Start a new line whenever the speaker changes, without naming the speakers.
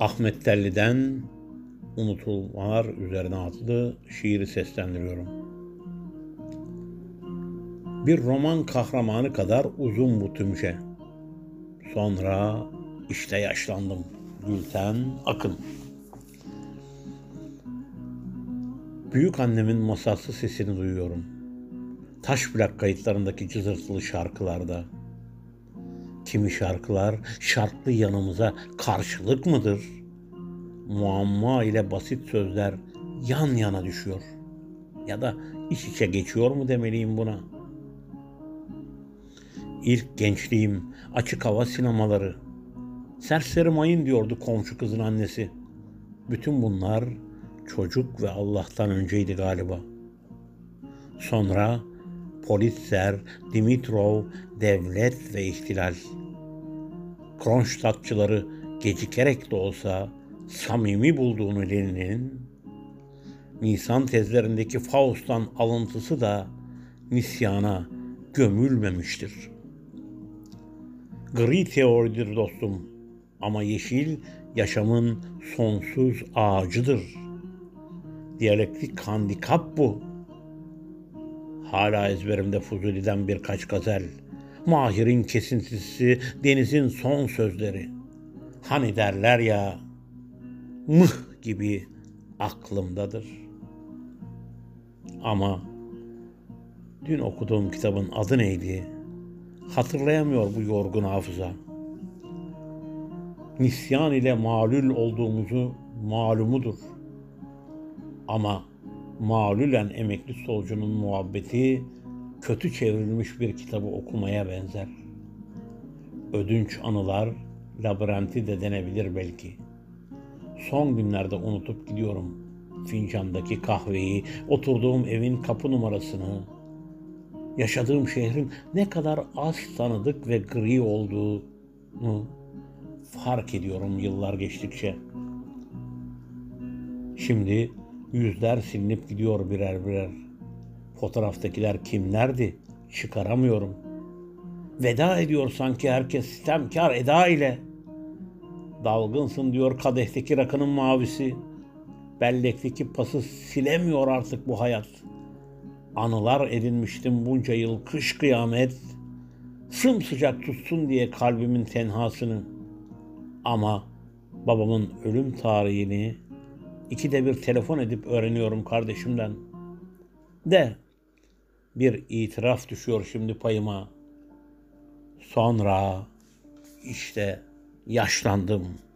Ahmet Telli'den Unutulmalar Üzerine adlı şiiri seslendiriyorum. Bir roman kahramanı kadar uzun bu tümce. Sonra işte yaşlandım. Gülten Akın. Büyük annemin masası sesini duyuyorum. Taş plak kayıtlarındaki cızırtılı şarkılarda. Kimi şarkılar şartlı yanımıza karşılık mıdır? Muamma ile basit sözler yan yana düşüyor. Ya da iç içe geçiyor mu demeliyim buna? İlk gençliğim, açık hava sinemaları. Serseri mayın diyordu komşu kızın annesi. Bütün bunlar çocuk ve Allah'tan önceydi galiba. Sonra Politzer, Dimitrov, devlet ve ihtilal. Kronstadtçıları gecikerek de olsa samimi bulduğunu Lenin'in, Nisan tezlerindeki Faust'tan alıntısı da nisyana gömülmemiştir. Gri teoridir dostum ama yeşil yaşamın sonsuz ağacıdır. Diyalektik handikap bu. Hala ezberimde Fuzuli'den birkaç gazel. Mahir'in kesintisi, denizin son sözleri. Hani derler ya, mıh gibi aklımdadır. Ama dün okuduğum kitabın adı neydi? Hatırlayamıyor bu yorgun hafıza. Nisyan ile malul olduğumuzu malumudur. Ama malülen emekli solcunun muhabbeti kötü çevrilmiş bir kitabı okumaya benzer. Ödünç anılar labirenti de denebilir belki. Son günlerde unutup gidiyorum fincandaki kahveyi, oturduğum evin kapı numarasını, yaşadığım şehrin ne kadar az tanıdık ve gri olduğunu fark ediyorum yıllar geçtikçe. Şimdi yüzler silinip gidiyor birer birer. Fotoğraftakiler kimlerdi? Çıkaramıyorum. Veda ediyor sanki herkes sistemkar eda ile. Dalgınsın diyor kadehteki rakının mavisi. Bellekteki pası silemiyor artık bu hayat. Anılar edinmiştim bunca yıl kış kıyamet. Sımsıcak tutsun diye kalbimin tenhasını. Ama babamın ölüm tarihini ikide bir telefon edip öğreniyorum kardeşimden. De bir itiraf düşüyor şimdi payıma. Sonra işte yaşlandım.''